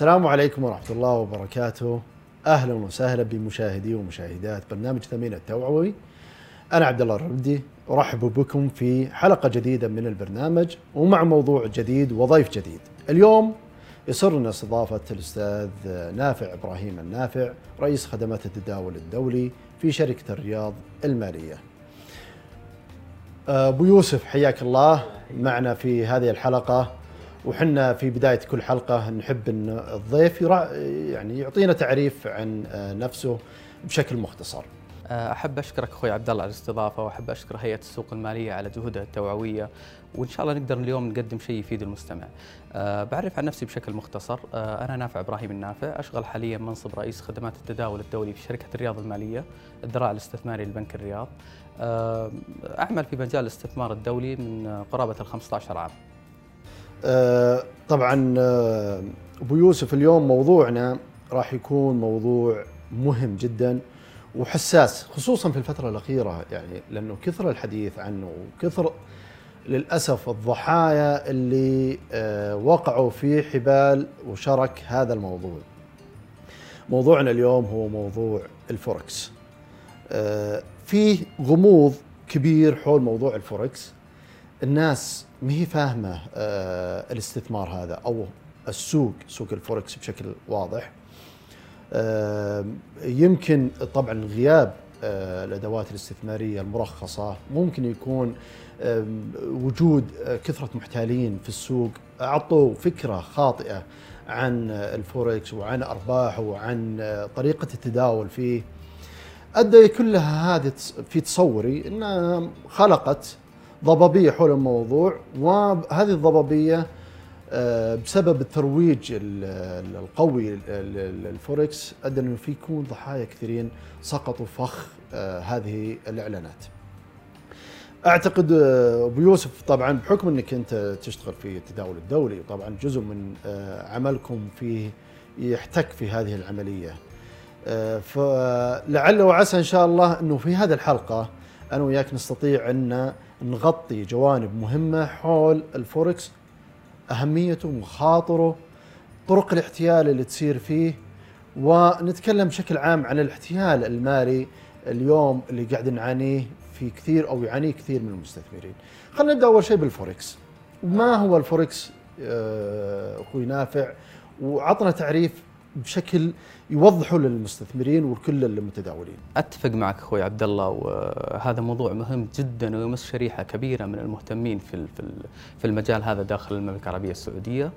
السلام عليكم ورحمة الله وبركاته. أهلا وسهلا بمشاهدي ومشاهدات برنامج ثمين التوعوي. أنا عبد الله الرمدي أرحب بكم في حلقة جديدة من البرنامج ومع موضوع جديد وضيف جديد. اليوم يسرنا استضافة الأستاذ نافع إبراهيم النافع رئيس خدمات التداول الدولي في شركة الرياض المالية. أبو يوسف حياك الله معنا في هذه الحلقة. وحنا في بداية كل حلقة نحب أن الضيف يعني يعطينا تعريف عن نفسه بشكل مختصر أحب أشكرك أخوي عبد الله على الاستضافة وأحب أشكر هيئة السوق المالية على جهودها التوعوية وإن شاء الله نقدر اليوم نقدم شيء يفيد المستمع. أه بعرف عن نفسي بشكل مختصر أه أنا نافع إبراهيم النافع أشغل حاليا منصب رئيس خدمات التداول الدولي في شركة الرياض المالية الذراع الاستثماري لبنك الرياض. أه أعمل في مجال الاستثمار الدولي من قرابة ال 15 عام. أه طبعا أبو يوسف اليوم موضوعنا راح يكون موضوع مهم جدا وحساس خصوصا في الفترة الأخيرة يعني لأنه كثر الحديث عنه وكثر للأسف الضحايا اللي وقعوا في حبال وشرك هذا الموضوع. موضوعنا اليوم هو موضوع الفوركس. فيه غموض كبير حول موضوع الفوركس. الناس ما هي فاهمة الاستثمار هذا أو السوق سوق الفوركس بشكل واضح. يمكن طبعا غياب الأدوات الاستثمارية المرخصة. ممكن يكون وجود كثرة محتالين في السوق. أعطوا فكرة خاطئة عن الفوركس وعن ارباحه وعن طريقة التداول فيه. أدى كلها هذه في تصوري إنها خلقت ضبابية حول الموضوع وهذه الضبابية بسبب الترويج القوي للفوركس ادى أنه في يكون ضحايا كثيرين سقطوا فخ هذه الإعلانات. أعتقد أبو يوسف طبعا بحكم أنك أنت تشتغل في التداول الدولي وطبعا جزء من عملكم فيه يحتك في هذه العملية. فلعل وعسى إن شاء الله أنه في هذه الحلقة أنا وياك نستطيع أن نغطي جوانب مهمة حول الفوركس أهميته مخاطره طرق الاحتيال اللي تصير فيه ونتكلم بشكل عام عن الاحتيال المالي اليوم اللي قاعد نعانيه في كثير أو يعانيه كثير من المستثمرين. خلينا نبدأ أول شيء بالفوركس. ما هو الفوركس أخوي نافع وعطنا تعريف بشكل يوضحوا للمستثمرين والكل المتداولين. أتفق معك أخوي عبد الله وهذا موضوع مهم جدا ويمس شريحة كبيرة من المهتمين في في المجال هذا داخل المملكة العربية السعودية.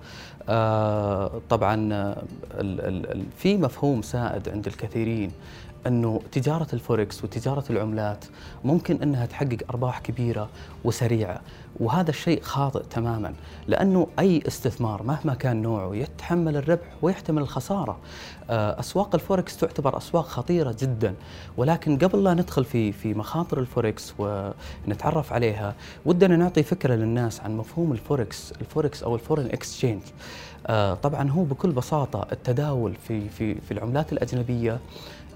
طبعا في مفهوم سائد عند الكثيرين إنه تجارة الفوركس وتجارة العملات ممكن إنها تحقق أرباح كبيرة وسريعة وهذا الشيء خاطئ تماما لأنه أي استثمار مهما كان نوعه يتحمل الربح ويحتمل الخسارة. أسواق الفوركس تعتبر أسواق خطيرة جدا ولكن قبل لا ندخل في في مخاطر الفوركس ونتعرف عليها ودنا نعطي فكرة للناس عن مفهوم ال forex ال forex أو ال foreign exchange. طبعا هو بكل بساطة التداول في في في العملات الأجنبية.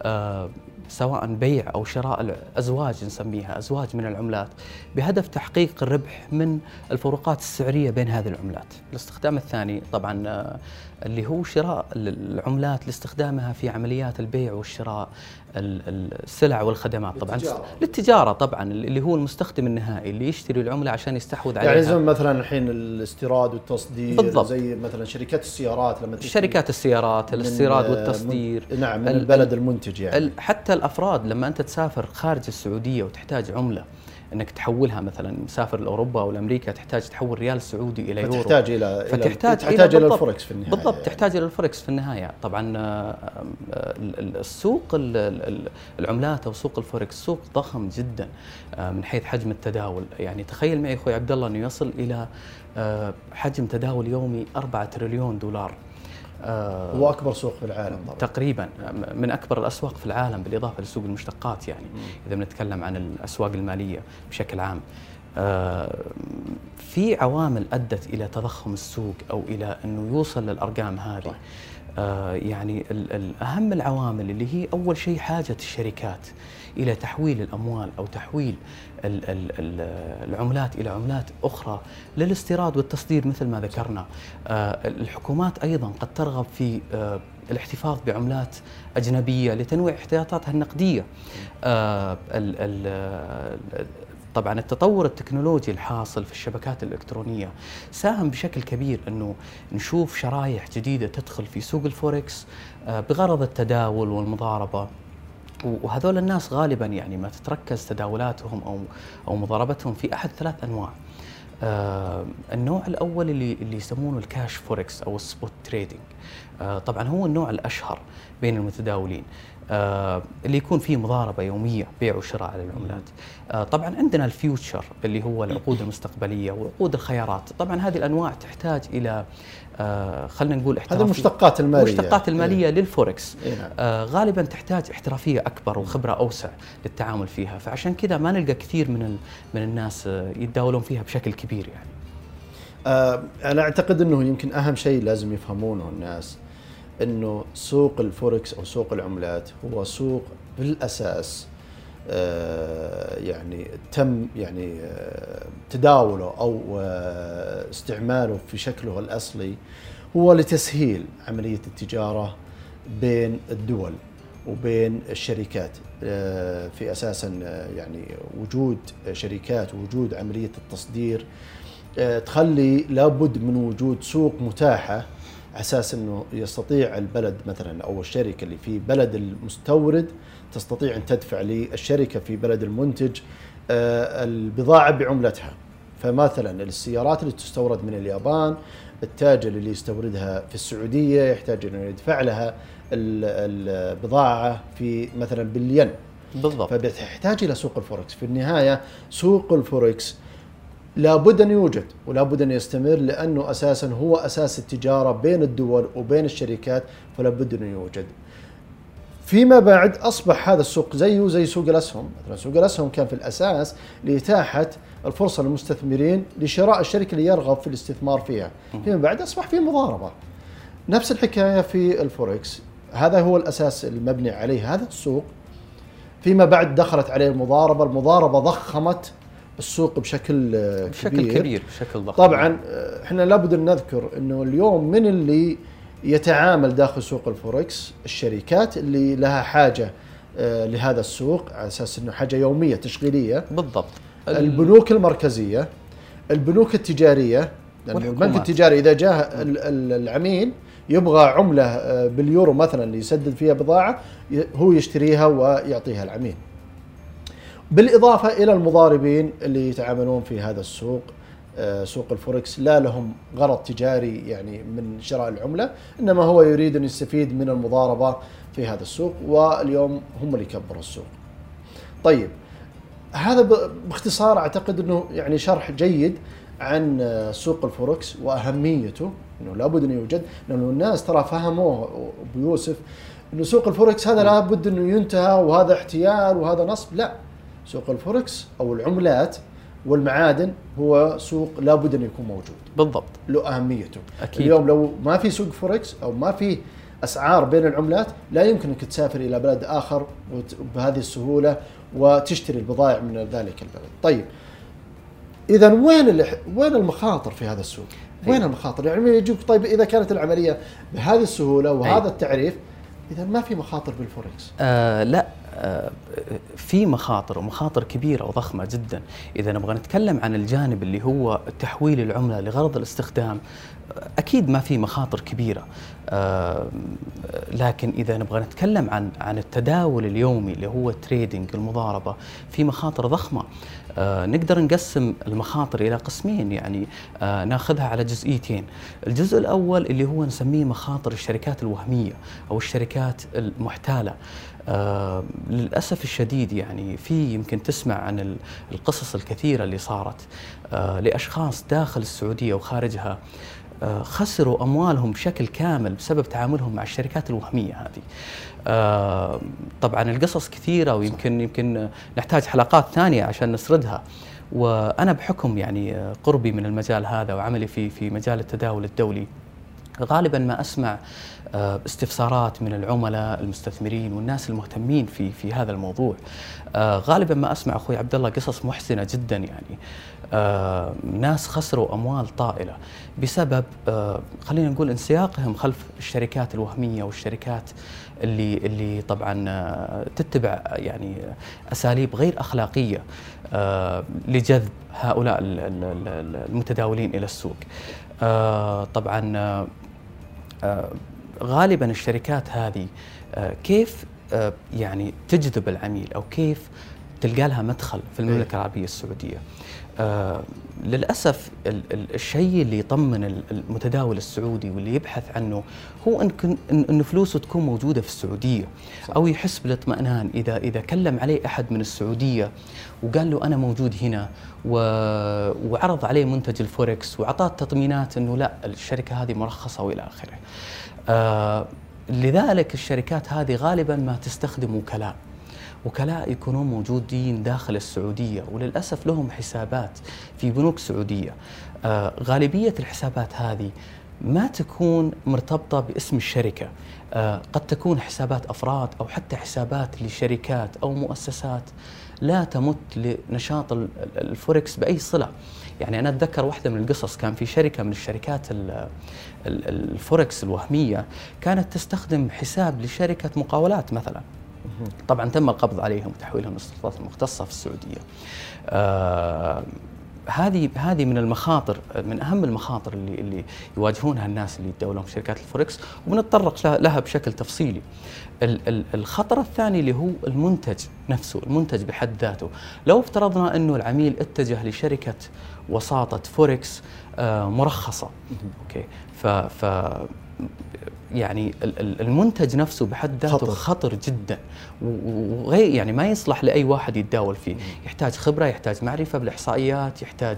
آه سواء بيع أو شراء الأزواج نسميها أزواج من العملات بهدف تحقيق الربح من الفروقات السعرية بين هذه العملات. الاستخدام الثاني طبعا آه اللي هو شراء العملات لاستخدامها في عمليات البيع والشراء السلع والخدمات طبعا للتجارة. للتجارة طبعا اللي هو المستخدم النهائي اللي يشتري العملة عشان يستحوذ عليها يعني زي مثلا الحين الاستيراد والتصدير بالضبط. زي مثلا شركات السيارات لما شركات السيارات من- الاستيراد من- والتصدير نعم من ال- البلد المنتج يعني حتى الأفراد لما أنت تسافر خارج السعودية وتحتاج عملة إنك تحولها مثلا مسافر لأوروبا أو لأمريكا تحتاج تحول ريال سعودي إلى يورو. فتحتاج إلى إلى- فتحتاج تحتاج إلى بالضبط- الفوركس في النهاية. بالضبط يعني. تحتاج إلى الفوركس في النهاية. طبعا ال- ال- السوق ال- ال- العملات أو سوق الفوركس سوق ضخم جدا آه، من حيث حجم التداول. يعني تخيل معي أخوي عبد الله إنه يصل إلى آه، حجم تداول يومي 4 تريليون دولار. هو أكبر سوق في العالم طبعا. تقريبا من أكبر الأسواق في العالم بالإضافة لسوق المشتقات يعني إذا بنتكلم عن الأسواق المالية بشكل عام. آه، في عوامل أدت إلى تضخم السوق أو إلى أنه يوصل للأرقام هذه. آه، يعني أهم العوامل اللي هي أول شيء حاجة الشركات إلى تحويل الأموال أو تحويل ال ال ال العملات إلى عملات أخرى للاستيراد والتصدير مثل ما ذكرنا. آه، الحكومات أيضا قد ترغب في آه، الاحتفاظ بعملات أجنبية لتنويع احتياطاتها النقدية. طبعا التطور التكنولوجي الحاصل في الشبكات الإلكترونية ساهم بشكل كبير أنه نشوف شرايح جديدة تدخل في سوق الفوركس آه، بغرض التداول والمضاربة وهذول الناس غالبا يعني ما تتركز تداولاتهم أو أو مضاربتهم في أحد ثلاث أنواع. آه النوع الأول اللي اللي يسمونه ال cash forex أو ال spot trading. آه طبعا هو النوع الأشهر بين المتداولين. آه اللي يكون فيه مضاربة يومية بيع وشراء على العملات. آه طبعا عندنا ال future اللي هو العقود المستقبلية وعقود الخيارات، طبعا هذه الأنواع تحتاج إلى آه خلينا نقول احترافية هذه المشتقات المالية المشتقات المالية إيه. للفوركس إيه. آه غالبا تحتاج احترافية أكبر وخبرة أوسع للتعامل فيها، فعشان كذا ما نلقى كثير من من الناس يتداولون فيها بشكل كبير يعني. آه أنا أعتقد إنه يمكن أهم شيء لازم يفهمونه الناس إنه سوق الفوركس أو سوق العملات هو سوق بالأساس آه، يعني تم يعني آه، تداوله أو آه، استعماله في شكله الأصلي هو لتسهيل عملية التجارة بين الدول وبين الشركات في أساسا يعني وجود شركات ووجود عملية التصدير تخلي لابد من وجود سوق متاحة أساس إنه يستطيع البلد مثلا أو الشركة اللي في بلد المستورد تستطيع أن تدفع للشركة في بلد المنتج آه، البضاعة بعملتها. فمثلا السيارات اللي تستورد من اليابان التاجر اللي يستوردها في السعودية يحتاج إنه يدفع لها البضاعة في مثلا بالين. بالضبط. فبتحتاج إلى سوق الفوركس. في النهاية سوق الفوركس لابد أن يوجد ولابد أن يستمر لأنه أساسا هو أساس التجارة بين الدول وبين الشركات فلا بد انه يوجد. فيما بعد أصبح هذا السوق زيه زي سوق الأسهم، مثلا سوق الأسهم كان في الأساس لإتاحة الفرصة للمستثمرين لشراء الشركة اللي يرغب في الاستثمار فيها، فيما بعد أصبح في مضاربة. نفس الحكاية في الفوركس، هذا هو الأساس المبني عليه هذا السوق. فيما بعد دخلت عليه المضاربة، المضاربة ضخمت السوق بشكل بشكل كبير, كبير بشكل ضخم. طبعا آه، إحنا لابد أن نذكر إنه اليوم من اللي يتعامل داخل سوق الفوركس؟ الشركات اللي لها حاجة آه، لهذا السوق على أساس إنه حاجة يومية تشغيلية. بالضبط. البنوك المركزية البنوك التجارية لأن البنك التجاري إذا جاء العميل يبغى عملة آه، باليورو مثلا ليسدد فيها بضاعة هو يشتريها ويعطيها العميل. بالإضافة إلى المضاربين اللي يتعاملون في هذا السوق آه، سوق الفوركس لا لهم غرض تجاري يعني من شراء العملة إنما هو يريد أن يستفيد من المضاربة في هذا السوق واليوم هم اللي كبروا السوق. طيب هذا باختصار أعتقد أنه يعني شرح جيد عن آه، سوق الفوركس وأهميته أنه لابد أن يوجد لأنه الناس ترى فهموه أبو يوسف أنه سوق الفوركس هذا لابد أنه ينتهى وهذا احتيال وهذا نصب لا. سوق الفوركس أو العملات والمعادن هو سوق لابد أن يكون موجود. بالضبط. له أهميته. أكيد. اليوم لو ما في سوق فوركس أو ما في أسعار بين العملات لا يمكن أنك تسافر إلى بلد آخر بهذه السهولة وتشتري البضائع من ذلك البلد. طيب. اذا وين وين المخاطر في هذا السوق؟ وين المخاطر؟ يعني يجيك طيب إذا كانت العملية بهذه السهولة وهذا التعريف اذا ما في مخاطر بالفوركس. آه لا. في مخاطر ومخاطر كبيرة وضخمة جدا. إذا نبغى نتكلم عن الجانب اللي هو تحويل العملة لغرض الاستخدام أكيد ما في مخاطر كبيرة. آه لكن إذا نبغى نتكلم عن عن التداول اليومي اللي هو التريدنج المضاربة في مخاطر ضخمة. آه نقدر نقسم المخاطر إلى قسمين يعني آه ناخذها على جزئيتين. الجزء الأول اللي هو نسميه مخاطر الشركات الوهمية أو الشركات المحتالة. آه للأسف الشديد يعني في يمكن تسمع عن القصص الكثيرة اللي صارت آه لأشخاص داخل السعودية وخارجها آه خسروا أموالهم بشكل كامل بسبب تعاملهم مع الشركات الوهمية هذه. طبعا القصص كثيرة ويمكن يمكن نحتاج حلقات ثانية عشان نسردها. وأنا بحكم يعني قربي من المجال هذا وعملي في في مجال التداول الدولي غالبا ما أسمع آه، استفسارات من العملاء المستثمرين والناس المهتمين في في هذا الموضوع آه، غالبا ما أسمع أخوي عبد الله قصص محزنه جدا يعني آه، ناس خسروا أموال طائلة بسبب خلينا نقول انسياقهم خلف الشركات الوهمية والشركات اللي اللي طبعا تتبع يعني أساليب غير أخلاقية لجذب هؤلاء المتداولين إلى السوق. طبعا غالبا الشركات هذه آه، كيف آه، يعني تجذب العميل أو كيف تلقى لها مدخل في المملكة إيه. العربية السعودية. آه للأسف الشيء اللي يطمن المتداول السعودي واللي يبحث عنه هو إن ان فلوسه تكون موجودة في السعودية صح. أو يحس بالاطمئنان اذا إذا كلم عليه أحد من السعودية وقال له أنا موجود هنا و... وعرض عليه منتج الفوركس وأعطاه تطمينات إنه لا الشركة هذه مرخصة وإلى آخره. آه لذلك الشركات هذه غالبا ما تستخدم وكلاء وكلاء يكونون موجودين داخل السعودية وللأسف لهم حسابات في بنوك سعودية آه غالبية الحسابات هذه ما تكون مرتبطة باسم الشركة. آه قد تكون حسابات أفراد أو حتى حسابات لشركات أو مؤسسات لا تمت لنشاط الفوركس بأي صلة. يعني أنا أتذكر واحدة من القصص كان في شركة من الشركات الفوركس الوهمية كانت تستخدم حساب لشركة مقاولات مثلا. طبعا تم القبض عليهم وتحويلهم للسلطات المختصة في السعودية. آه هذه هذه من المخاطر من أهم المخاطر اللي اللي يواجهونها الناس اللي يتداولون في شركات الفوركس وبنتطرق لها بشكل تفصيلي. الخطر الثاني اللي هو المنتج نفسه، المنتج بحد ذاته، لو افترضنا إنه العميل اتجه لشركة وساطة فوركس آه، مرخصة okay ف ف يعني المنتج نفسه بحد ذاته خطر, خطر جدا. وغير يعني ما يصلح لأي واحد يتداول فيه. يحتاج خبرة يحتاج معرفة بالإحصائيات يحتاج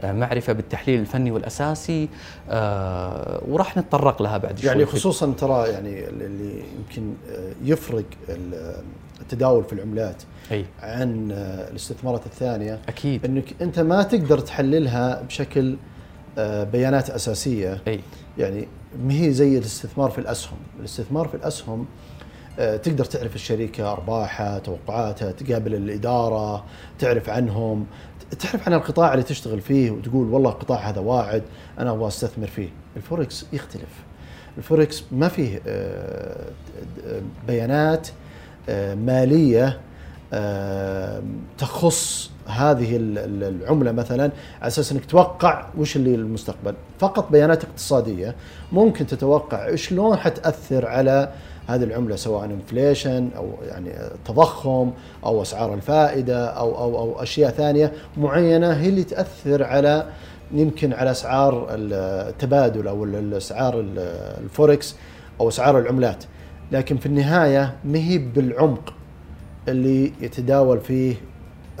آه، معرفة بالتحليل الفني والأساسي آه، وراح نتطرق لها بعد شوي. يعني خصوصا ترى يعني اللي يمكن يفرق التداول في العملات أي. عن الاستثمارات الثانية. أكيد. إنك أنت ما تقدر تحللها بشكل بيانات أساسية. أي. يعني ما هي زي الاستثمار في الأسهم، الاستثمار في الأسهم آه، تقدر تعرف الشركة أرباحها، توقعاتها، تقابل الإدارة، تعرف عنهم، تعرف عن القطاع اللي تشتغل فيه وتقول والله القطاع هذا واعد أنا أبغى أستثمر فيه، الفوركس يختلف. الفوركس ما فيه آه، بيانات آه، مالية تخص هذه العملة مثلا على أساس إنك توقع وش اللي المستقبل فقط بيانات اقتصادية ممكن تتوقع شلون حتأثر على هذه العملة سواء انفليشن أو يعني تضخم أو أسعار الفائدة أو أو أو أشياء ثانية معينة هي اللي تأثر على يمكن على أسعار التبادل أو الاسعار الفوركس أو أسعار العملات. لكن في النهاية ما هي بالعمق. اللي يتداول فيه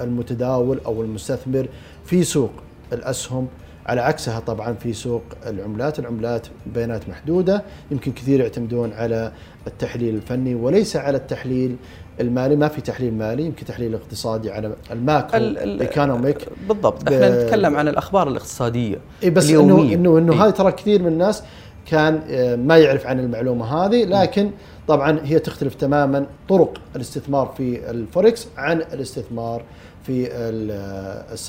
المتداول أو المستثمر في سوق الأسهم. على عكسها طبعا في سوق العملات، العملات بيانات محدودة، يمكن كثير يعتمدون على التحليل الفني وليس على التحليل المالي، ما في تحليل مالي، يمكن تحليل اقتصادي على ال macro economic بالضبط، إحنا نتكلم عن الأخبار الاقتصادية إي بس اليومية. إنه إنه انه هاي ترى كثير من الناس كان آه، ما يعرف عن المعلومة هذه، لكن طبعا هي تختلف تماما طرق الاستثمار في الفوركس عن الاستثمار في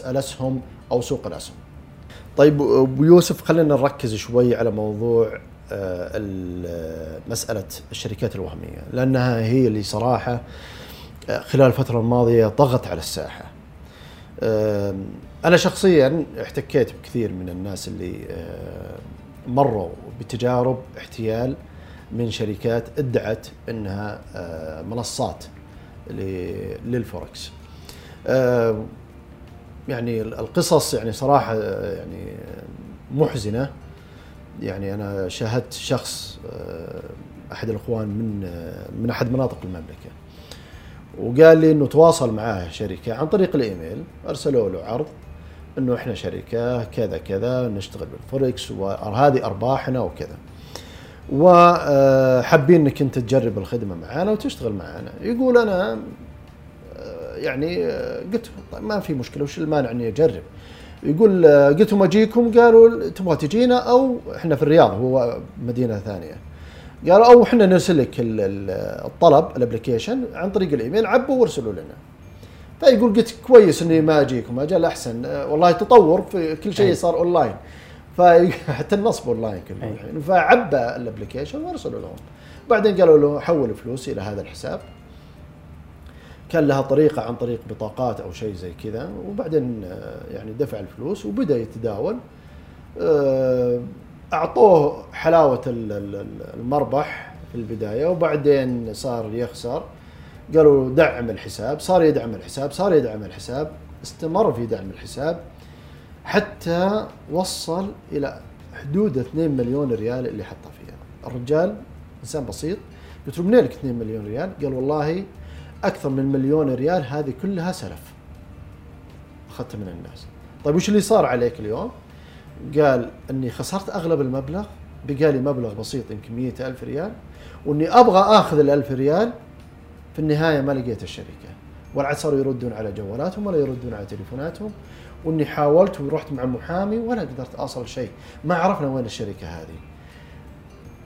الاسهم أو سوق الاسهم. طيب أبو يوسف خلينا نركز شوي على موضوع آه، مسألة الشركات الوهمية لأنها هي اللي صراحة آه، خلال الفترة الماضية ضغط على الساحة. أنا شخصيا احتكيت بكثير من الناس اللي آه، مروا بتجارب احتيال من شركات ادعت انها منصات للفوركس. آه، يعني القصص يعني صراحة يعني محزنة يعني أنا شاهدت شخص آه، أحد الإخوان من آه، من أحد مناطق المملكة وقال لي إنه تواصل معاه شركة عن طريق الإيميل أرسلوا له عرض إنه إحنا شركة كذا كذا نشتغل بالفوركس وهذه أرباحنا وكذا. وحابين إنك أنت تجرب الخدمة معنا وتشتغل معنا يقول أنا يعني قلت طيب ما في مشكلة وش المانع إني أجرب؟ يقول آه، قلت لهم اجيكم قالوا تبغى تجينا أو إحنا في الرياض هو مدينة ثانية. قالوا أو إحنا نرسل لك ال- ال- الطلب ال application عن طريق الإيميل عبوا وارسلوا لنا. فيقول قلت كويس إني ما أجيكم أجل أحسن. آه، والله تطور في كل شيء. صار اونلاين فحتى النصب اونلاين كله. الحين. فعبى ال application وأرسلوا لهم. بعدين قالوا له حول فلوس إلى هذا الحساب. كان لها طريقة عن طريق بطاقات أو شيء زي كذا وبعدين آه، يعني دفع الفلوس وبدأ يتداول. أعطوه حلاوة ال- ال- ال- المربح في البداية وبعدين صار يخسر. قالوا دعم الحساب صار يدعم الحساب صار يدعم الحساب استمر في دعم الحساب حتى وصل إلى حدود 2 مليون ريال اللي حطها فيها. الرجال إنسان بسيط قلت له منين لك 2 مليون ريال؟ قال والله أكثر من مليون ريال هذه كلها سلف. أخذتها من الناس. طيب وش اللي صار عليك اليوم؟ قال إني خسرت أغلب المبلغ بقالي مبلغ بسيط يمكن مئة ألف ريال وإني أبغى آخذ الألف ريال في النهاية ما لقيت الشركة. والعاد صاروا يردون على جوالاتهم ولا يردون على تليفوناتهم. وإني حاولت ورحت مع محامي ولا قدرت اوصل شيء. ما عرفنا وين الشركة هذه.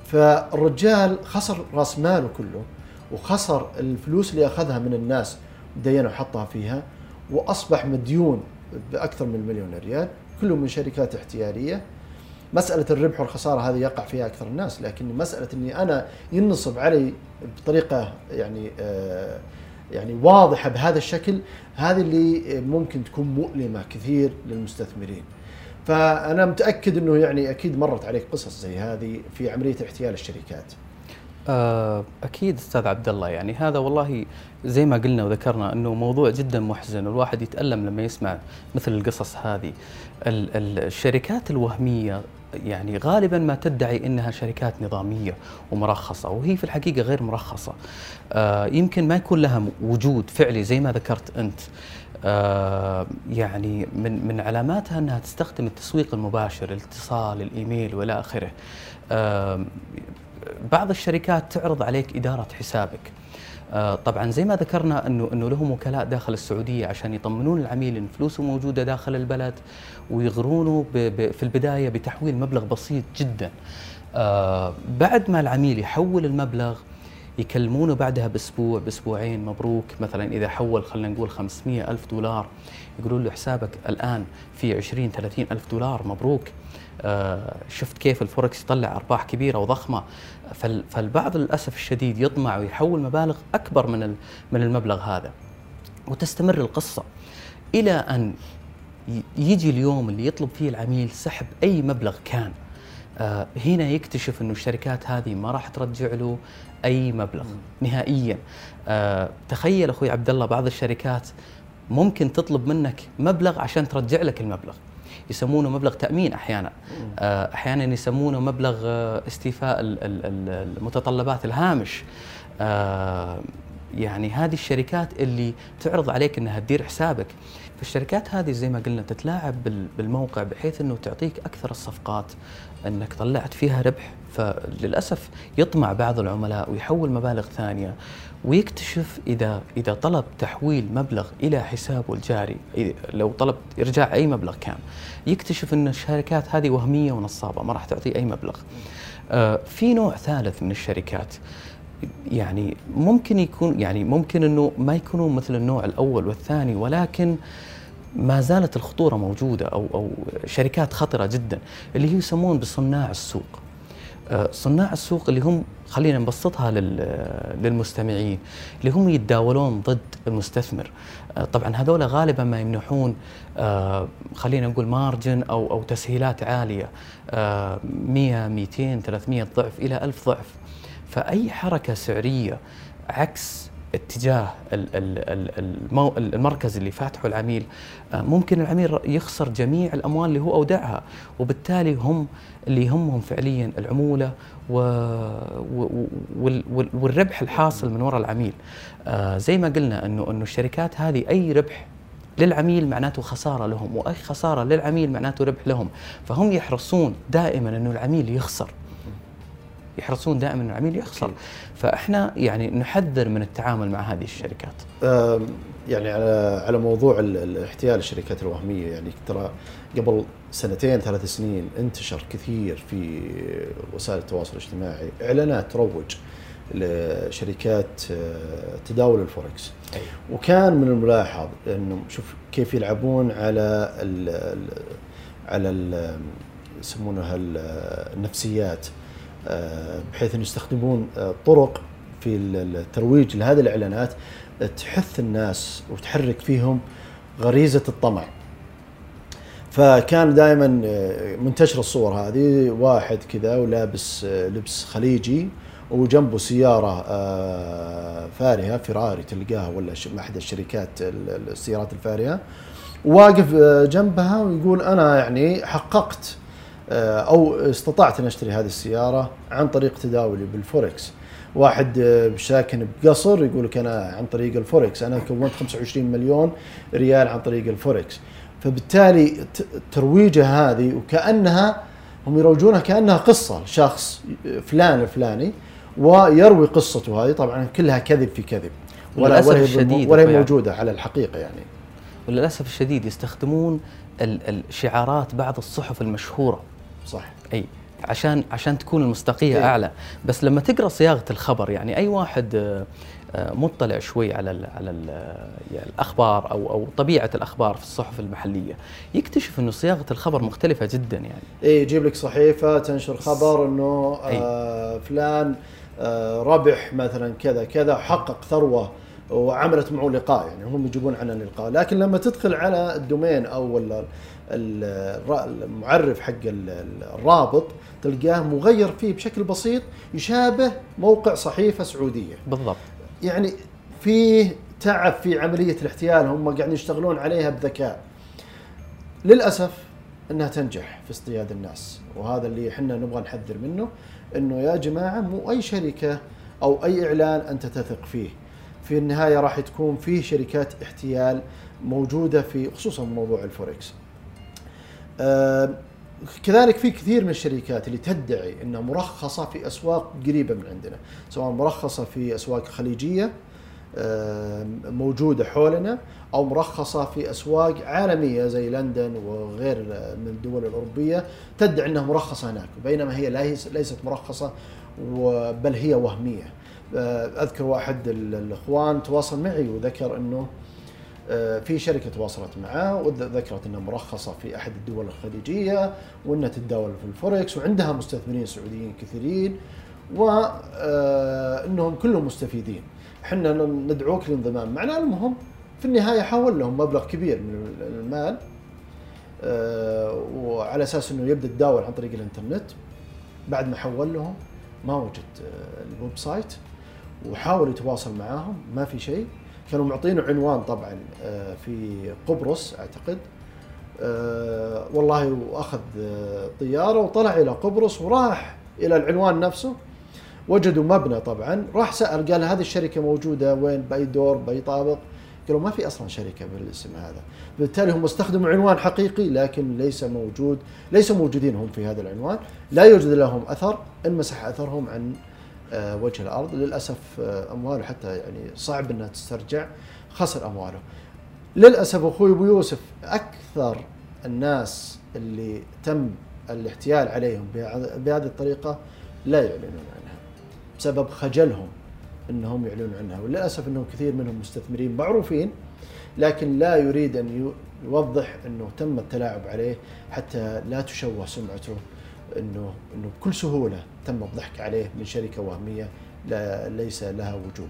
فالرجال خسر راس ماله كله وخسر الفلوس اللي أخذها من الناس دينه وحطها فيها وأصبح مديون بأكثر من مليون ريال كله من شركات احتيالية. مسألة الربح والخسارة هذه يقع فيها أكثر الناس لكن مسألة إني أنا ينصب علي بطريقة يعني آه يعني واضحة بهذا الشكل هذه اللي ممكن تكون مؤلمة كثير للمستثمرين. فأنا متأكد إنه يعني أكيد مرت عليك قصص زي هذه في عملية احتيال الشركات. آه، أكيد أستاذ عبد الله يعني هذا والله زي ما قلنا وذكرنا إنه موضوع جدا محزن والواحد يتألم لما يسمع مثل القصص هذه. ال- ال- الشركات الوهمية يعني غالبا ما تدعي إنها شركات نظامية ومرخصة وهي في الحقيقة غير مرخصة. آه، يمكن ما يكون لها وجود فعلي زي ما ذكرت أنت. آه، يعني من من علاماتها أنها تستخدم التسويق المباشر الاتصال الإيميل وإلى آخره. آه، بعض الشركات تعرض عليك إدارة حسابك. طبعا زي ما ذكرنا انه إنه لهم وكلاء داخل السعودية عشان يطمنون العميل إن فلوسه موجودة داخل البلد ويغرونه في البداية بتحويل مبلغ بسيط جدا. آه، بعد ما العميل يحول المبلغ يكلمونه بعدها بأسبوع بأسبوعين مبروك. مثلا إذا حول خلينا نقول 500 ألف دولار يقولون له حسابك الآن في 20 30 ألف دولار مبروك. آه، شفت كيف الفوركس يطلع أرباح كبيرة وضخمة. فالبعض للأسف الشديد يطمع ويحول مبالغ أكبر من من المبلغ هذا. وتستمر القصة إلى أن يجي اليوم اللي يطلب فيه العميل سحب أي مبلغ كان. آه، هنا يكتشف إنه الشركات هذه ما راح ترجع له أي مبلغ نهائيا. آه، تخيل أخوي عبد الله بعض الشركات ممكن تطلب منك مبلغ عشان ترجع لك المبلغ. يسمونه مبلغ تأمين أحيانا. آه، أحيانا يسمونه مبلغ آه، استيفاء ال- ال- ال- المتطلبات الهامش. آه، يعني هذه الشركات اللي تعرض عليك إنها تدير حسابك. فالشركات هذه زي ما قلنا تتلاعب بال- بالموقع بحيث إنه تعطيك أكثر الصفقات إنك طلعت فيها ربح. فللأسف يطمع بعض العملاء ويحول مبالغ ثانية. ويكتشف إذا إذا طلب تحويل مبلغ إلى حسابه الجاري إذا- لو طلب ارجاع أي مبلغ كان يكتشف إن الشركات هذه وهمية ونصابة ما راح تعطيه أي مبلغ. آه، في نوع ثالث من الشركات يعني ممكن يكون يعني ممكن إنه ما يكونون مثل النوع الأول والثاني ولكن ما زالت الخطورة موجودة أو أو شركات خطرة جدا اللي هي يسمون بصناع السوق. آه، صناع السوق اللي هم خلينا نبسطها لل- للمستمعين اللي هم يتداولون ضد المستثمر. آه، طبعا هذول غالبا ما يمنحون آه، خلينا نقول مارجن أو أو تسهيلات عالية آه، 100 200 300 ضعف إلى 1000 ضعف. فأي حركة سعرية عكس اتجاه المركز اللي فاتحه العميل آه، ممكن العميل يخسر جميع الأموال اللي هو أودعها وبالتالي هم اللي يهمهم فعليا العمولة والربح الحاصل من وراء العميل. آه، زي ما قلنا إنه إنه الشركات هذه أي ربح للعميل معناته خسارة لهم وأي خسارة للعميل معناته ربح لهم. فهم يحرصون دائما إنه العميل يخسر. يحرصون دائما إن العميل يخسر. فإحنا يعني نحذر من التعامل مع هذه الشركات. يعني على على موضوع ال- الاحتيال الشركات الوهمية يعني ترى قبل سنتين ثلاث سنين انتشر كثير في وسائل التواصل الاجتماعي إعلانات تروج لشركات آه، تداول الفوركس. وكان من الملاحظ إنه شوف كيف يلعبون على ال ال على ال يسمونها ال- النفسيات. بحيث انه يستخدمون آه، طرق في ال- الترويج لهذه الإعلانات تحث الناس وتحرك فيهم غريزة الطمع. فكان دائما منتشر الصور هذه واحد كذا ولابس آه، لبس خليجي وجنبه سيارة آه، فارهة فيراري تلقاها ولا أحد الشركات ال- السيارات الفارهة واقف آه، جنبها ويقول أنا يعني حققت آه، أو استطعت أن أشتري هذه السيارة عن طريق تداولي بالفوركس. واحد آه، ساكن بقصر يقول لك أنا عن طريق الفوركس أنا كونت 25 مليون ريال عن طريق الفوركس. فبالتالي ترويجها هذه وكأنها هم يروجونها كأنها قصة شخص فلان الفلاني ويروي قصته هذه طبعا كلها كذب في كذب. ولا الشديد ولا هي موجودة على الحقيقة يعني. وللأسف الشديد يستخدمون ال- الشعارات بعض الصحف المشهورة. صح أي عشان عشان تكون المصداقية إيه. أعلى بس لما تقرأ صياغة الخبر يعني أي واحد آه، آه، مطلع شوي على ال على ال يعني الأخبار أو أو طبيعة الأخبار في الصحف المحلية يكتشف إنه صياغة الخبر مختلفة جدا يعني إيه يجيب لك صحيفة تنشر خبر إنه. آه فلان آه ربح مثلا كذا كذا حقق ثروة وعملت معه لقاء يعني هم يجيبون عنه لقاء لكن لما تدخل على الدومين أو المعرف حق ال- ال- الرابط تلقاه مغير فيه بشكل بسيط يشابه موقع صحيفة سعودية. بالضبط. يعني فيه تعب في عملية الاحتيال هم قاعدين يشتغلون عليها بذكاء. للأسف إنها تنجح في اصطياد الناس وهذا اللي إحنا نبغى نحذر منه إنه يا جماعة مو أي شركة أو أي إعلان أنت تثق فيه. في النهاية راح تكون فيه شركات احتيال موجودة في خصوصا موضوع الفوركس. كذلك في كثير من الشركات اللي تدعي إنها مرخصة في أسواق قريبة من عندنا سواء مرخصة في أسواق خليجية آه، موجودة حولنا أو مرخصة في أسواق عالمية زي لندن وغير من الدول الأوروبية تدعي إنها مرخصة هناك بينما هي ليس- ليست مرخصة بل هي وهمية. آه، أذكر واحد ال- الإخوان تواصل معي وذكر إنه آه، في شركة تواصلت معاه وذكرت إنها مرخصة في أحد الدول الخليجية وإنها تتداول في الفوركس وعندها مستثمرين سعوديين كثيرين وانهم كلهم مستفيدين. إحنا ندعوك للانضمام معنا المهم في النهاية حول لهم مبلغ كبير من المال آه، وعلى أساس إنه يبدأ يتداول عن طريق الإنترنت. بعد ما حول لهم ما وجد آه، ال website وحاول يتواصل معاهم. ما في شيء. كانوا معطينه عنوان طبعا آه، في قبرص أعتقد. آه، والله واخذ آه، طيارة وطلع إلى قبرص وراح إلى العنوان نفسه. وجدوا مبنى طبعا. راح سأل قال هذه الشركة موجودة وين؟ بأي دور؟ بأي طابق؟ قالوا ما في أصلا شركة بالاسم هذا. بالتالي هم استخدموا عنوان حقيقي لكن ليس موجود ليس موجودين هم في هذا العنوان. لا يوجد لهم أثر انمسح أثرهم عن وجه الأرض. للأسف آه، أمواله حتى يعني صعب إنها تسترجع خسر أمواله. للأسف أخوي أبو يوسف أكثر الناس اللي تم الاحتيال عليهم بهذ- بهذه الطريقة لا يعلنون عنها بسبب خجلهم إنهم يعلنون عنها. وللأسف انه كثير منهم مستثمرين معروفين لكن لا يريد أن يو- يوضح إنه تم التلاعب عليه حتى لا تشوه سمعته. إنه إنه بكل سهولة تم الضحك عليه من شركة وهمية لا ليس لها وجود.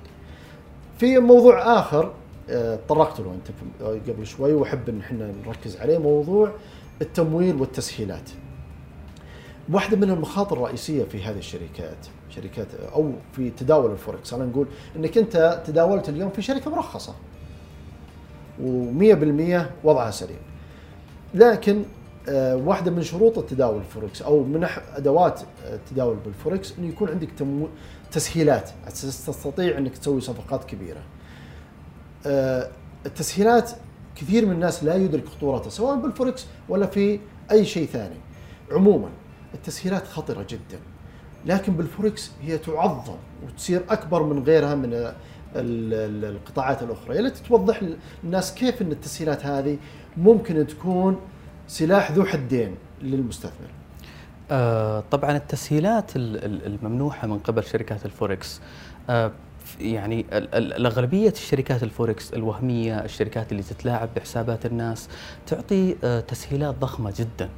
في موضوع آخر آه، تطرقت له أنت في- قبل شوي وأحب إن إحنا نركز عليه موضوع التمويل والتسهيلات. واحدة من المخاطر الرئيسية في هذه الشركات شركات أو في تداول الفوركس خلينا نقول إنك أنت تداولت اليوم في شركة مرخصة و100% وضعها سليم. لكن آه، واحدة من شروط التداول الفوركس أو من أدوات آه، التداول بالفوركس إنه يكون عندك تمو... تسهيلات تستطيع إنك تسوي صفقات كبيرة. آه، التسهيلات كثير من الناس لا يدرك خطورتها سواء بالفوركس ولا في أي شيء ثاني. عموما التسهيلات خطرة جدا لكن بالفوركس هي تعظم وتصير أكبر من غيرها من ال- ال- القطاعات الأخرى، يا ليت توضح للناس كيف إن التسهيلات هذه ممكن تكون سلاح ذو حدين للمستثمر. آه، طبعا التسهيلات ال- ال- الممنوحة من قبل شركات الفوركس. آه، يعني ال- ال- الأغلبية الشركات الفوركس الوهمية الشركات اللي تتلاعب بحسابات الناس تعطي آه، تسهيلات ضخمة جدا.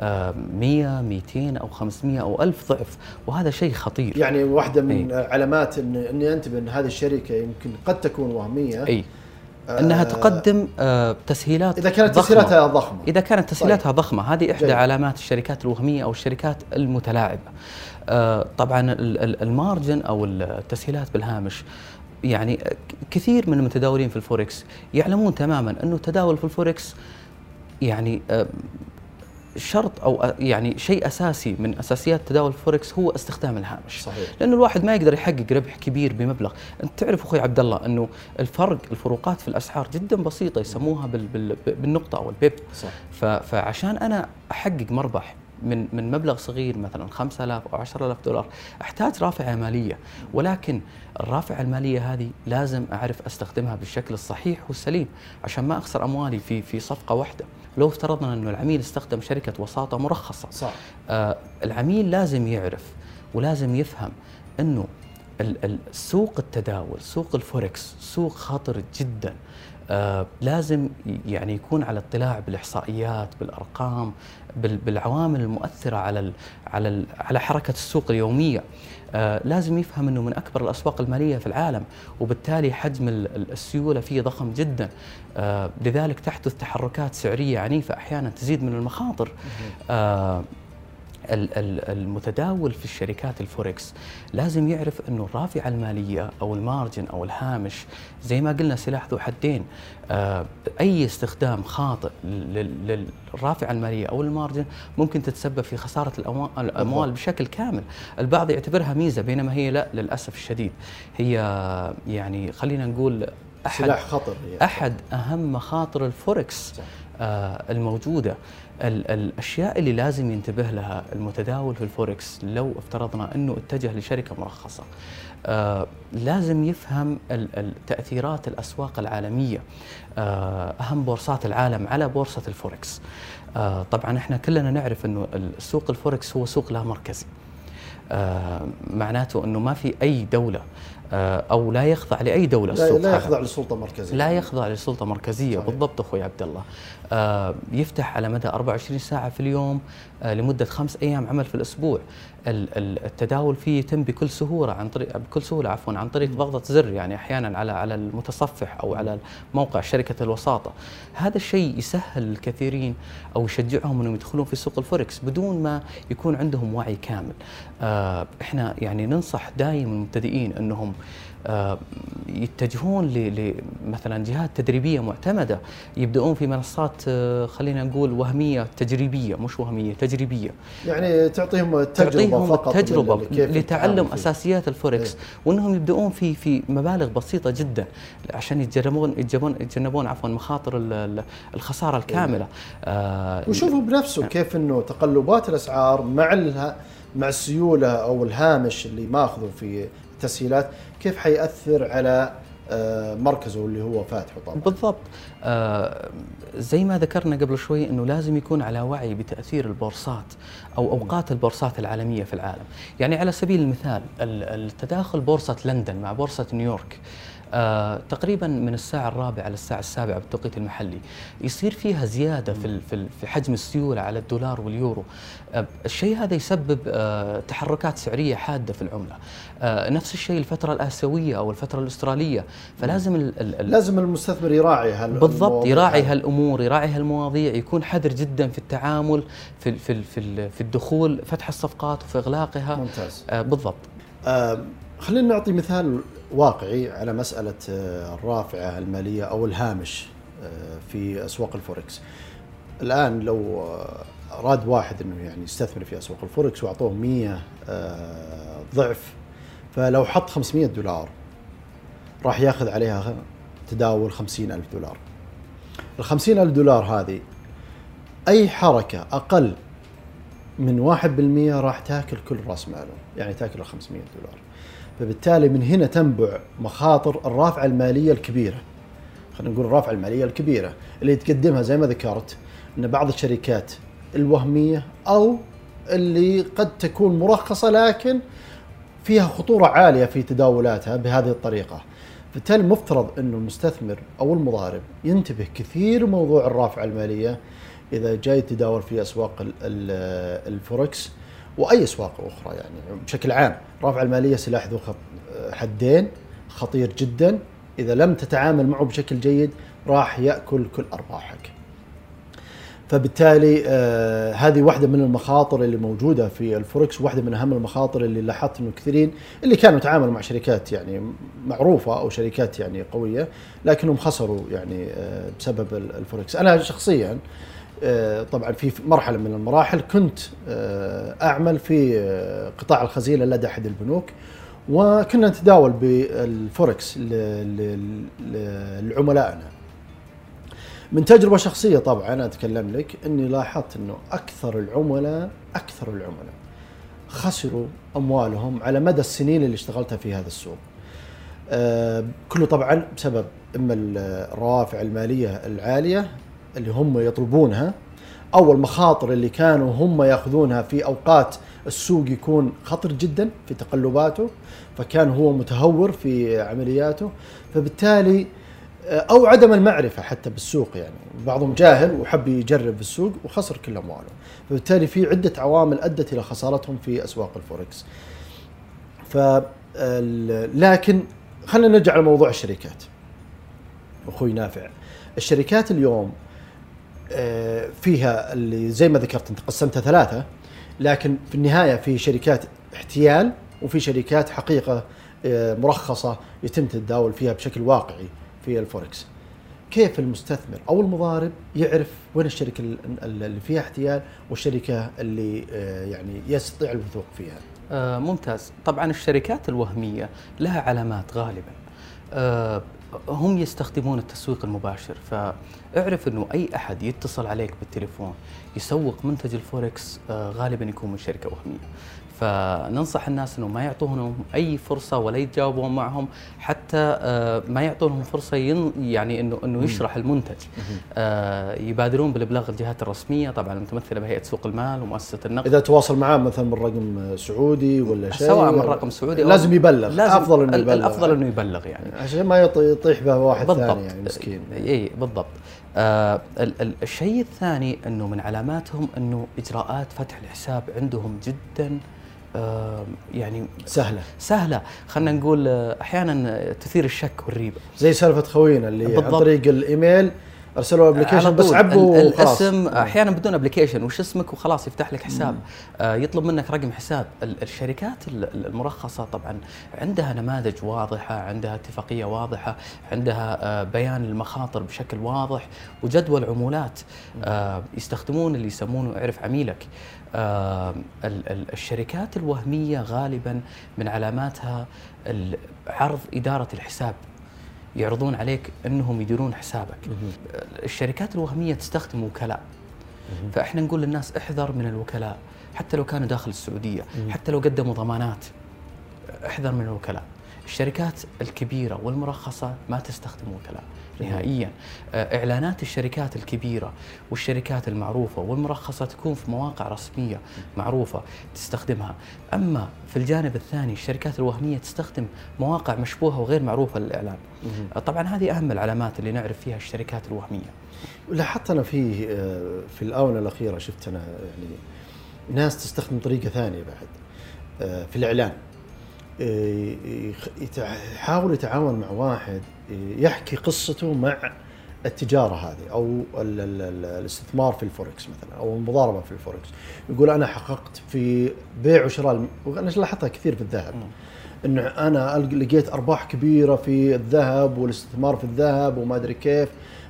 آه، 100 200 أو 500 أو 1000 ضعف. وهذا شيء خطير. يعني واحدة من أي. علامات ان إني أنتبه إن هذه الشركة يمكن قد تكون وهمية. أي أنها آه، تقدم آه، تسهيلات إذا كانت. تسهيلاتها ضخمة إذا كانت تسهيلاتها ضخمة هذه إحدى جيد. علامات الشركات الوهمية أو الشركات المتلاعبة آه، طبعا ال- ال- ال margin أو التسهيلات بالهامش يعني كثير من المتداولين في الفوركس يعلمون تماما أنه التداول في الفوركس يعني شرط أو يعني شيء أساسي من أساسيات تداول الفوركس هو استخدام الهامش. صحيح. لأنه الواحد ما يقدر يحقق ربح كبير بمبلغ. أنت تعرف أخوي عبد الله أنه الفرق الفروقات في الأسعار جدا بسيطة يسموها بال بال بالنقطة أو ال pip. صح. فعشان أنا أحقق مربح من من مبلغ صغير مثلا 5000 أو 10000 دولار أحتاج رافعة مالية. ولكن الرافعة المالية هذه لازم أعرف أستخدمها بالشكل الصحيح والسليم عشان ما أخسر أموالي في في صفقة واحدة. لو افترضنا أنه العميل استخدم شركة وساطة مرخصة. صح. آه العميل لازم يعرف ولازم يفهم أنه سوق التداول سوق الفوركس سوق خطر جدا. لازم ي- يعني يكون على اطلاع بالإحصائيات بالأرقام بال- بالعوامل المؤثرة على ال على ال على حركة السوق اليومية. آه لازم يفهم إنه من أكبر الأسواق المالية في العالم وبالتالي حجم ال- ال- السيولة فيه ضخم جدا. آه لذلك تحدث تحركات سعرية عنيفة أحيانا تزيد من المخاطر. آه ال- ال- المتداول في الشركات الفوركس لازم يعرف إنه الرافعة المالية أو ال margin أو الهامش زي ما قلنا سلاح ذو حدين آه، أي استخدام خاطئ لل- للرافعة المالية أو ال margin ممكن تتسبب في خسارة الأموال بشكل كامل البعض يعتبرها ميزة بينما هي لا للأسف الشديد هي يعني خلينا نقول أحد سلاح خطر هي. أحد أهم مخاطر الفوركس صح. آه الموجودة ال- الأشياء اللي لازم ينتبه لها المتداول في الفوركس لو افترضنا إنه اتجه لشركة مرخصة. آه لازم يفهم تأثيرات الأسواق العالمية آه أهم بورصات العالم على بورصة الفوركس. آه طبعا إحنا كلنا نعرف إنه السوق الفوركس هو سوق لا مركزي. معناته أنه ما في أي دولة آه أو لا يخضع لأي دولة لا, السوق لا. يخضع لسلطة مركزية لا يخضع لسلطة مركزية صحيح. بالضبط أخوي عبد الله آه يفتح على مدى 24 ساعة في اليوم آه لمدة خمس أيام عمل في الأسبوع ال- ال- التداول فيه يتم بكل سهولة عن طريق بكل سهولة عفوا عن طريق ضغطة زر يعني أحيانا على على المتصفح أو على موقع شركة الوساطة. هذا الشيء يسهل الكثيرين أو يشجعهم أنهم يدخلون في سوق الفوركس بدون ما يكون عندهم وعي كامل. آه إحنا يعني ننصح دائما المبتدئين أنهم آه، يتجهون ل- ل- مثلا جهات تدريبية معتمدة يبدأون في منصات آه، خلينا نقول وهمية تجريبية مش وهمية تجريبية يعني تعطيهم تجربه تعطيهم فقط تجربه لل- كيف لتعلم. أساسيات الفوركس إيه. وإنهم يبدأون في في مبالغ بسيطة جدا عشان يتجنبون يتجنبون يتجنبون عفوا مخاطر ال- ال- الخسارة الكاملة آه، وشوفوا بنفسه كيف إنه تقلبات الأسعار مع مع السيولة أو الهامش اللي ماخذه في التسهيلات كيف حيأثر على آه، مركزه اللي هو فاتحه طبعا بالضبط. آه زي ما ذكرنا قبل شوي إنه لازم يكون على وعي بتأثير البورصات أو أوقات البورصات العالمية في العالم، يعني على سبيل المثال ال- التداخل بورصة لندن مع بورصة نيويورك آه تقريبا من الساعة الرابعة للساعة السابعة بالتوقيت المحلي. يصير فيها زيادة في ال- في ال- في حجم السيولة على الدولار واليورو. آه الشيء هذا يسبب آه تحركات سعرية حادة في العملة. نفس الشيء الفترة الآسيوية أو الفترة الأسترالية. فلازم ال ال ال لازم المستثمر يراعي هال بالضبط يراعي هذه. هالأمور يراعي هالمواضيع. يكون حذر جدا في التعامل في ال- في ال- في ال- في الدخول فتح الصفقات وفي إغلاقها. ممتاز. بالضبط. خلينا نعطي مثال واقعي على مسألة آه، الرافعة المالية أو الهامش آه، في أسواق الفوركس. الآن لو آه، أراد واحد أنه يعني يستثمر في أسواق الفوركس وأعطوه 100 آه، ضعف فلو حط 500 دولار راح ياخذ عليها تداول 50 ألف دولار. ال 50 ألف دولار هذه أي حركة أقل من 1% راح تاكل كل راس ماله يعني تاكل ال 500 دولار. فبالتالي من هنا تنبع مخاطر الرافعة المالية الكبيرة خلينا نقول الرافعة المالية الكبيرة اللي تقدمها زي ما ذكرت إن بعض الشركات الوهمية أو اللي قد تكون مرخصة لكن فيها خطورة عالية في تداولاتها بهذه الطريقة. بالتالي المفترض انه المستثمر أو المضارب ينتبه كثير موضوع الرافعة المالية إذا جاي يتداول في أسواق الفوركس وأي أسواق أخرى يعني. بشكل عام الرافعه المالية سلاح ذو حدين خطير جدا. إذا لم تتعامل معه بشكل جيد راح يأكل كل أرباحك. فبالتالي آه هذه واحدة من المخاطر اللي موجودة في الفوركس واحدة من أهم المخاطر اللي لاحظت إنه كثيرين اللي كانوا يتعاملوا مع شركات يعني معروفة أو شركات يعني قوية لكنهم خسروا يعني آه بسبب الفوركس. أنا شخصيا آه طبعا في مرحلة من المراحل كنت آه، أعمل في آه، قطاع الخزينة لدى أحد البنوك وكنا نتداول بالفوركس لعملائنا من تجربة شخصية طبعا أنا أتكلم لك إني لاحظت إنه أكثر العملاء أكثر العملاء خسروا أموالهم على مدى السنين اللي اشتغلتها في هذا السوق. آه كله طبعا بسبب إما الروافع المالية العالية اللي هم يطلبونها أو المخاطر اللي كانوا هم يأخذونها في أوقات السوق يكون خطر جدا في تقلباته فكان هو متهور في عملياته فبالتالي أو عدم المعرفة حتى بالسوق يعني. بعضهم جاهل وحب يجرب السوق وخسر كل أمواله. فبالتالي في عدة عوامل أدت إلى خسارتهم في أسواق الفوركس. ف لكن خلينا نرجع لموضوع الشركات. أخوي نافع الشركات اليوم آه، فيها اللي زي ما ذكرت انت قسمتها ثلاثة لكن في النهاية في شركات احتيال وفي شركات حقيقة آه، مرخصة يتم التداول فيها بشكل واقعي في الفوركس. كيف المستثمر أو المضارب يعرف وين الشركة اللي فيها احتيال والشركة اللي آه، يعني يستطيع الوثوق فيها؟ آه ممتاز. طبعا الشركات الوهمية لها علامات غالبا. آه هم يستخدمون التسويق المباشر فاعرف إنه أي أحد يتصل عليك بالتليفون يسوق منتج الفوركس آه غالبا يكون من شركة وهمية. فننصح الناس إنه ما يعطونهم أي فرصة ولا يتجاوبون معهم حتى آه، ما يعطونهم فرصة يعني إنه إنه يشرح المنتج. آه، يبادرون بالإبلاغ الجهات الرسمية طبعا المتمثله بهيئة سوق المال ومؤسسة النقد. إذا تواصل معاه مثلا من رقم سعودي ولا شيء سواء من رقم سعودي لازم يبلغ لازم أفضل إنه يبلغ. الأفضل إنه يبلغ يعني. عشان ما يطيح به واحد بالضبط. ثاني يعني مسكين. اي بالضبط. آه الشيء الثاني إنه من علاماتهم إنه إجراءات فتح الحساب عندهم جدا يعني سهلة. سهلة. خلينا نقول آه، أحيانا تثير الشك والريبة. زي سالفة خوينا اللي بالضبط. عن طريق الإيميل ارسلوا application بس عبوا الاسم أحيانا بدون application وش اسمك؟ وخلاص يفتح لك حساب. آه يطلب منك رقم حساب. الشركات المرخصة طبعا عندها نماذج واضحة عندها اتفاقية واضحة عندها آه بيان المخاطر بشكل واضح وجدول عمولات آه يستخدمون اللي يسمونه اعرف عميلك. آه الشركات الوهمية غالبا من علاماتها عرض إدارة الحساب. يعرضون عليك إنهم يديرون حسابك. الشركات الوهمية تستخدم وكلاء. فإحنا نقول للناس احذر من الوكلاء حتى لو كانوا داخل السعودية حتى لو قدموا ضمانات احذر من الوكلاء. الشركات الكبيرة والمرخصة ما تستخدم وكلاء. نهائيا. آه، إعلانات الشركات الكبيرة والشركات المعروفة والمرخصة تكون في مواقع رسمية معروفة تستخدمها. أما في الجانب الثاني الشركات الوهمية تستخدم مواقع مشبوهة وغير معروفة للإعلان. آه، طبعا هذه أهم العلامات اللي نعرف فيها الشركات الوهمية. لاحظت أنا في آه، في الآونة الأخيرة شفت أنا يعني ناس تستخدم طريقة ثانية بعد في الإعلان. يحاول يتعاون مع واحد يحكي قصته مع التجارة هذه أو الاستثمار في الفوركس مثلا أو المضاربة في الفوركس. يقول أنا حققت في بيع وشراء وأنا لاحظتها كثير في الذهب إنه أنا لقيت أرباح كبيرة في الذهب والاستثمار في الذهب وما أدري كيف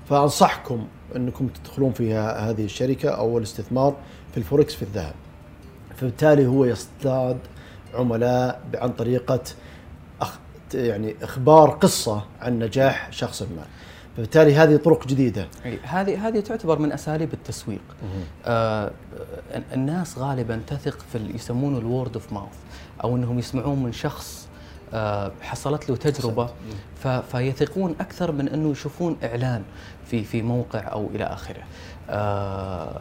فأنصحكم إنكم تدخلون في هذه الشركة أو الاستثمار في الفوركس في الذهب. فبالتالي هو يصطاد عملاء عن طريقة يعني إخبار قصة عن نجاح شخص ما. فبالتالي هذه طرق جديدة. هذه هذه تعتبر من أساليب التسويق. آه الناس غالبا تثق في يسمونه الورد اوف ماوث أو إنهم يسمعون من شخص آه حصلت له تجربة. فيثقون أكثر من أنه يشوفون إعلان في في موقع أو إلى آخره. آه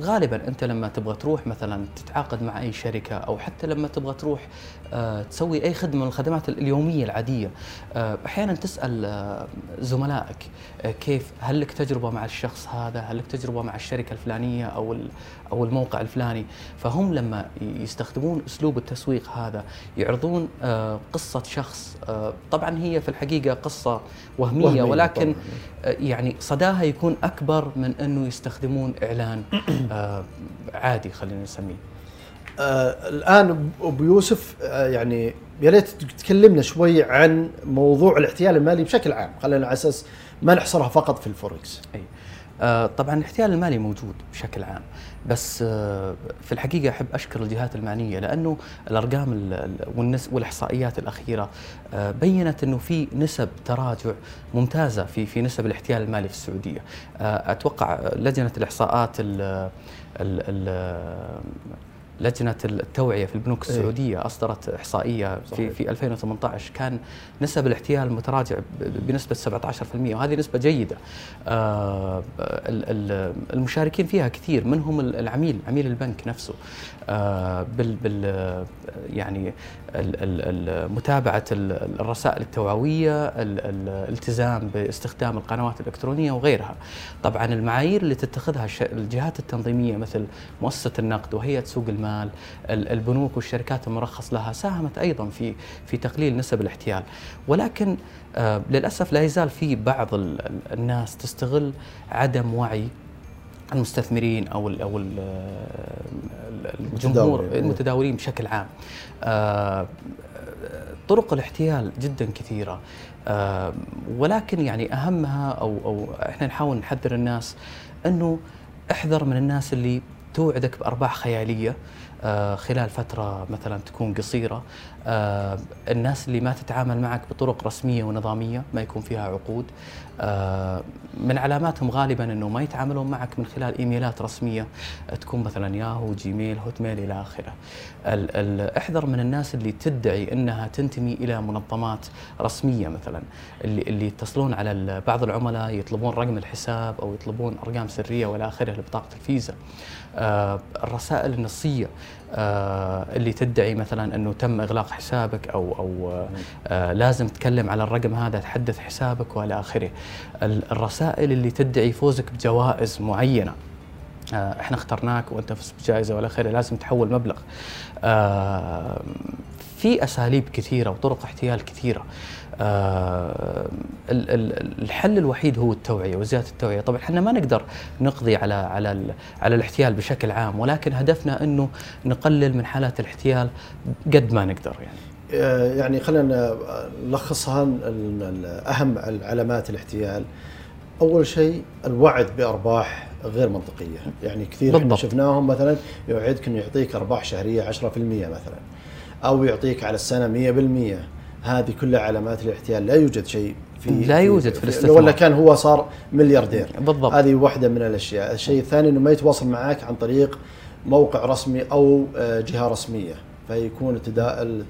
غالبا أنت لما تبغى تروح مثلا تتعاقد مع أي شركة أو حتى لما تبغى تروح آه تسوي أي خدمة من الخدمات اليومية العادية آه أحيانا تسأل آه، زملائك آه، كيف هل لك تجربة مع الشخص هذا؟ هل لك تجربة مع الشركة الفلانية أو أو الموقع الفلاني؟ فهم لما يستخدمون أسلوب التسويق هذا يعرضون آه، قصة شخص طبعا هي في الحقيقة قصة وهمية, وهمية ولكن يعني صداها يكون أكبر من إنه يستخدمون إعلان آه عادي خلينا نسميه. آه الآن أبو يوسف آه يعني يا ريت تكلمنا شوي عن موضوع الاحتيال المالي بشكل عام خلينا على أساس ما نحصرها فقط في الفوركس. أي. آه طبعا الاحتيال المالي موجود بشكل عام بس آه في الحقيقة أحب أشكر الجهات المعنية لأنه الأرقام والإحصائيات الأخيرة آه بينت إنه في نسب تراجع ممتازة في في نسب الاحتيال المالي في السعودية. آه أتوقع لجنة الإحصاءات ال ال ال لجنة التوعية في البنوك إيه. السعودية أصدرت إحصائية في في 2018 كان نسب الاحتيال متراجع بنسبة 17% وهذه نسبة جيدة. آه، المشاركين فيها كثير منهم العميل عميل البنك نفسه آه، بال بال يعني متابعة الرسائل التوعوية الالتزام باستخدام القنوات الإلكترونية وغيرها. طبعا المعايير اللي تتخذها الجهات التنظيمية مثل مؤسسة النقد وهيئة سوق المال المال البنوك والشركات المرخص لها ساهمت أيضا في في تقليل نسب الاحتيال. ولكن آه، للأسف لا يزال في بعض الناس تستغل عدم وعي المستثمرين أو ال أو ال الجمهور المتداولين بشكل عام. آه، طرق الاحتيال جدا كثيرة. آه، ولكن يعني أهمها أو أو إحنا نحاول نحذر الناس إنه احذر من الناس اللي توعدك بأرباح خيالية. آه، خلال فترة مثلا تكون قصيرة آه، الناس اللي ما تتعامل معك بطرق رسمية ونظامية ما يكون فيها عقود آه، من علاماتهم غالبا إنه ما يتعاملون معك من خلال إيميلات رسمية تكون مثلا ياهو جيميل هوت ميل إلى آخره. أحذر من الناس اللي تدعي إنها تنتمي إلى منظمات رسمية مثلا اللي اللي يتصلون على بعض العملاء يطلبون رقم الحساب أو يطلبون أرقام سرية وإلى آخره لبطاقة الفيزا. آه، الرسائل النصية آه، اللي تدعي مثلا إنه تم إغلاق حسابك أو أو آه، لازم تتكلم على الرقم هذا تحدث حسابك وإلى آخره. الرسائل اللي تدعي فوزك بجوائز معينة إحنا اخترناك وأنت فزت بجائزة وإلى آخره لازم تحول مبلغ. في أساليب كثيرة وطرق احتيال كثيرة. آه الحل الوحيد هو التوعية وزيادة التوعية، طبعا إحنا ما نقدر نقضي على على على الاحتيال بشكل عام ولكن هدفنا إنه نقلل من حالات الاحتيال قد ما نقدر يعني. آه، يعني خلينا نلخصها أهم علامات الاحتيال. أول شيء الوعد بأرباح غير منطقية، يعني كثير إحنا شفناهم مثلا يوعدك إنه يعطيك أرباح شهرية 10% مثلا أو يعطيك على السنة 100% هذه كلها علامات الاحتيال لا يوجد شيء في لا يوجد في, في الاستثمار. ولا كان هو صار ملياردير. بالضبط. هذه واحدة من الأشياء. الشيء الثاني إنه ما يتواصل معك عن طريق موقع رسمي أو آه، جهة رسمية. فيكون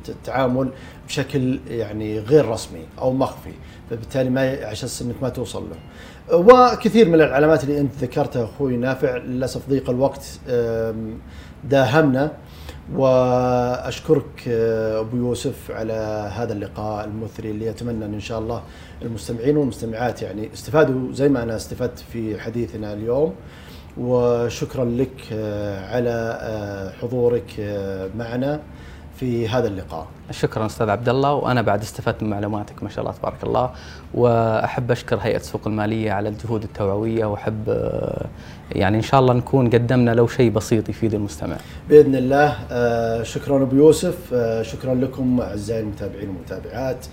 التعامل بشكل يعني غير رسمي أو مخفي. فبالتالي ما عشان إنك ما توصل له. وكثير من العلامات اللي أنت ذكرتها أخوي نافع للاسف ضيق الوقت داهمنا. وأشكرك آه، أبو يوسف على هذا اللقاء المثري اللي أتمنى إن شاء الله المستمعين والمستمعات يعني استفادوا زي ما أنا استفدت في حديثنا اليوم. وشكرا لك آه، على آه، حضورك معنا. في هذا اللقاء. شكرا أستاذ عبد الله وأنا بعد استفدت من معلوماتك ما شاء الله تبارك الله وأحب أشكر هيئة السوق المالية على الجهود التوعوية وأحب آه، يعني إن شاء الله نكون قدمنا لو شيء بسيط يفيد المستمع. بإذن الله آه، شكرا أبو يوسف آه، شكرا لكم أعزائي المتابعين والمتابعات.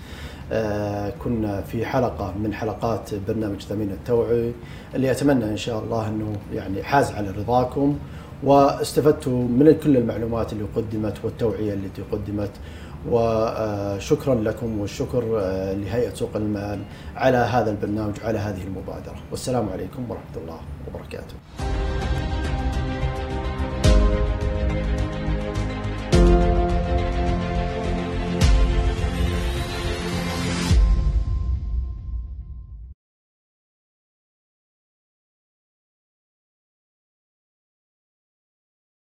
كنا في حلقة من حلقات برنامج ثمين التوعي اللي أتمنى إن شاء الله أنه يعني حاز على رضاكم واستفدتوا من كل المعلومات اللي قدمت والتوعية التي قدمت وشكرا لكم والشكر لهيئة سوق المال على هذا البرنامج على هذه المبادرة. والسلام عليكم ورحمة الله وبركاته.